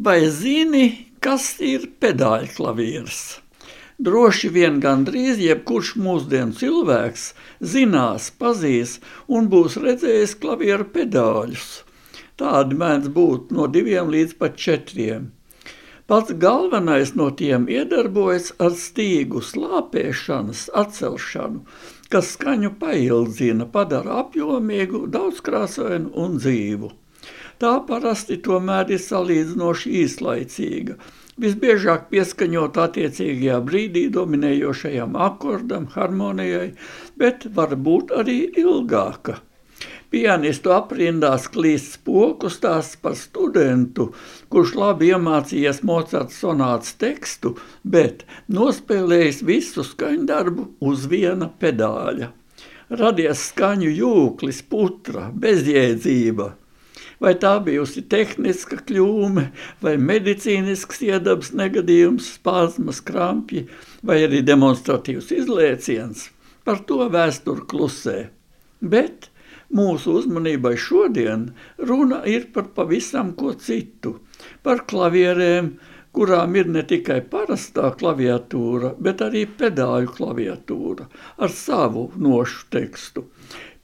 Vai zini, kas ir pedāļklavieris? Droši vien gandrīz jebkurš mūsdienu cilvēks zinās, pazīs un būs redzējis klavieru pedāļus. Tādi mēdz būt no diviem līdz pat četriem. Pats galvenais no tiem iedarbojas ar stīgu slāpēšanas atcelšanu, kas skaņu paildzina, padara apjomīgu, daudzkrāsainu un dzīvu. Tā parasti tomēr ir salīdzinoši īslaicīga, visbiežāk pieskaņot attiecīgajā brīdī dominējošajam akordam, harmonijai, bet var būt arī ilgāka. Pianistu aprindās klīst spoku stāsts par studentu, kurš labi iemācījies Mocarta sonāts tekstu, bet nospēlējis visu skaņdarbu uz viena pedāļa. Radies skaņu jūklis, putra, bezjēdzība, vai tā bijusi tehniska kļūme, vai medicīnisks iedabas negadījums, spāzmas, krampji, vai arī demonstratīvs izlēciens. Par to vēsture klusē. Bet mūsu uzmanībai šodien runa ir par pavisam ko citu, par klavierēm, kurām ir ne tikai parastā klaviatūra, bet arī pedāļu klaviatūra ar savu nošu tekstu.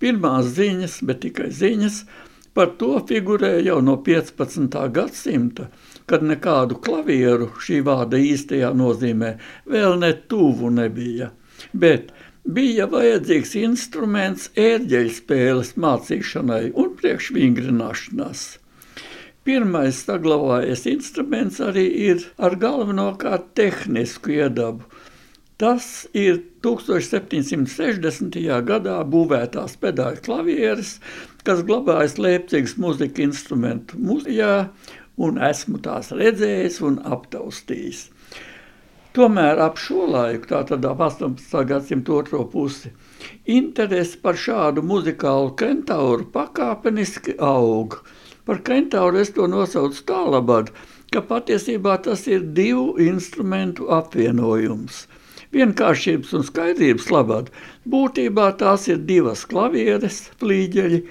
Pirmās ziņas, bet tikai ziņas Par to figurē jau no 15. gadsimta, kad nekādu klavieru šī vārda īstajā nozīmē vēl ne tuvu nebija. Bet bija vajadzīgs instruments ērģeļspēles mācīšanai un priekšvingrināšanās. Pirmais saglabājies instruments arī ir ar galvenokārt tehnisku iedabu. Tas ir 1760. gadā būvētās pedāļu klavieres, kas glabājas Leipzigas muzika instrumentu muzejā, un esmu tās redzējis un aptaustījis. Tomēr ap šo laiku, tātad ap 18. gadsimta otro pusi, interese par šādu muzikālu kentauru pakāpeniski aug. Par kentauru es to nosaucu tālabad, ka patiesībā tas ir divu instrumentu apvienojums – vienkāršības un skaidrības labad. Būtībā tās ir divas klavieres, flīģeļi,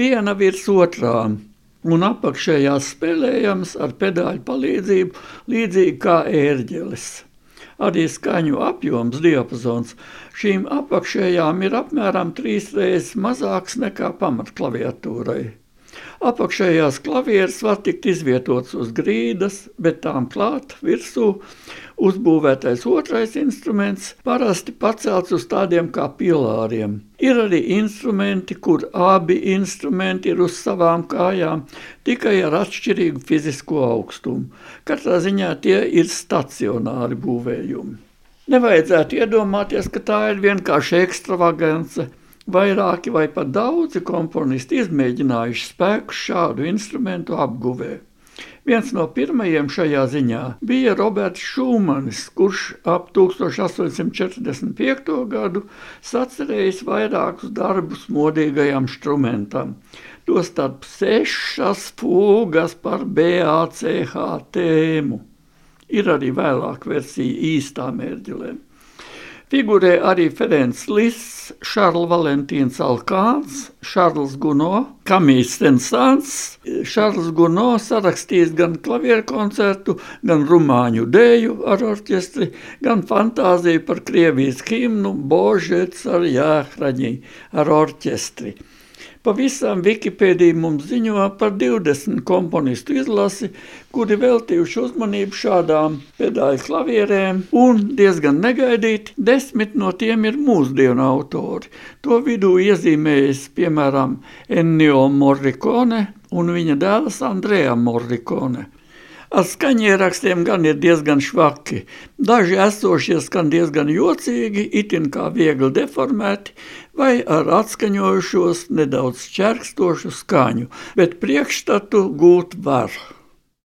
viena virs otrām, un apakšējās spēlējams ar pedāļu palīdzību, līdzīgi kā ērģelis. Arī skaņu apjoms, diapazons šīm apakšējām ir apmēram trīs reizes mazāks nekā pamatklaviatūrai. Apakšējās klavieres var tikt izvietotas uz grīdas, bet tām klāt virsū uzbūvētais otrais instruments parasti pacelts uz tādiem kā pilāriem. Ir arī instrumenti, kur abi instrumenti ir uz savām kājām, tikai ar atšķirīgu fizisko augstumu. Katrā ziņā tie ir stacionāri būvējumi. Nevajadzētu iedomāties, ka tā ir vienkārši ekstravagance – Vairāki vai pat daudzi komponisti izmēģinājuši spēku šādu instrumentu apguvē. Viens no pirmajiem šajā ziņā bija Roberts Šūmanis, kurš ap 1845. gadu sacerējis vairākus darbus modīgajam instrumentam. Tostarp sešas fūgas par BACH tēmu. Ir arī vēlāk versija īstām ērģelēm. Figurē arī Ferenc Liss, Šarls Valentīns Alkāns, Šarls Guno, Kamīs Stensāns. Šarls Guno sarakstījis gan klavieru koncertu, gan rumāņu dēju ar orķestri, gan fantāziju par Krievijas himnu Božets ar Jāhraņī ar orķestri. Pavisam Wikipēdija mums ziņo par 20 komponistu izlasi, kuri veltījuši uzmanību šādām pedāļu klavierēm, un diezgan negaidīti desmit no tiem ir mūsdienu autori. To vidū iezīmējas piemēram Ennio Morricone un viņa dēls Andrea Morricone. Ar skaņierakstiem gan ir diezgan švaki. Daži esošie skan diezgan jocīgi, itin kā viegli deformēti, vai ar atskaņojušos nedaudz čerkstošu skaņu, bet priekšstatu gūt var.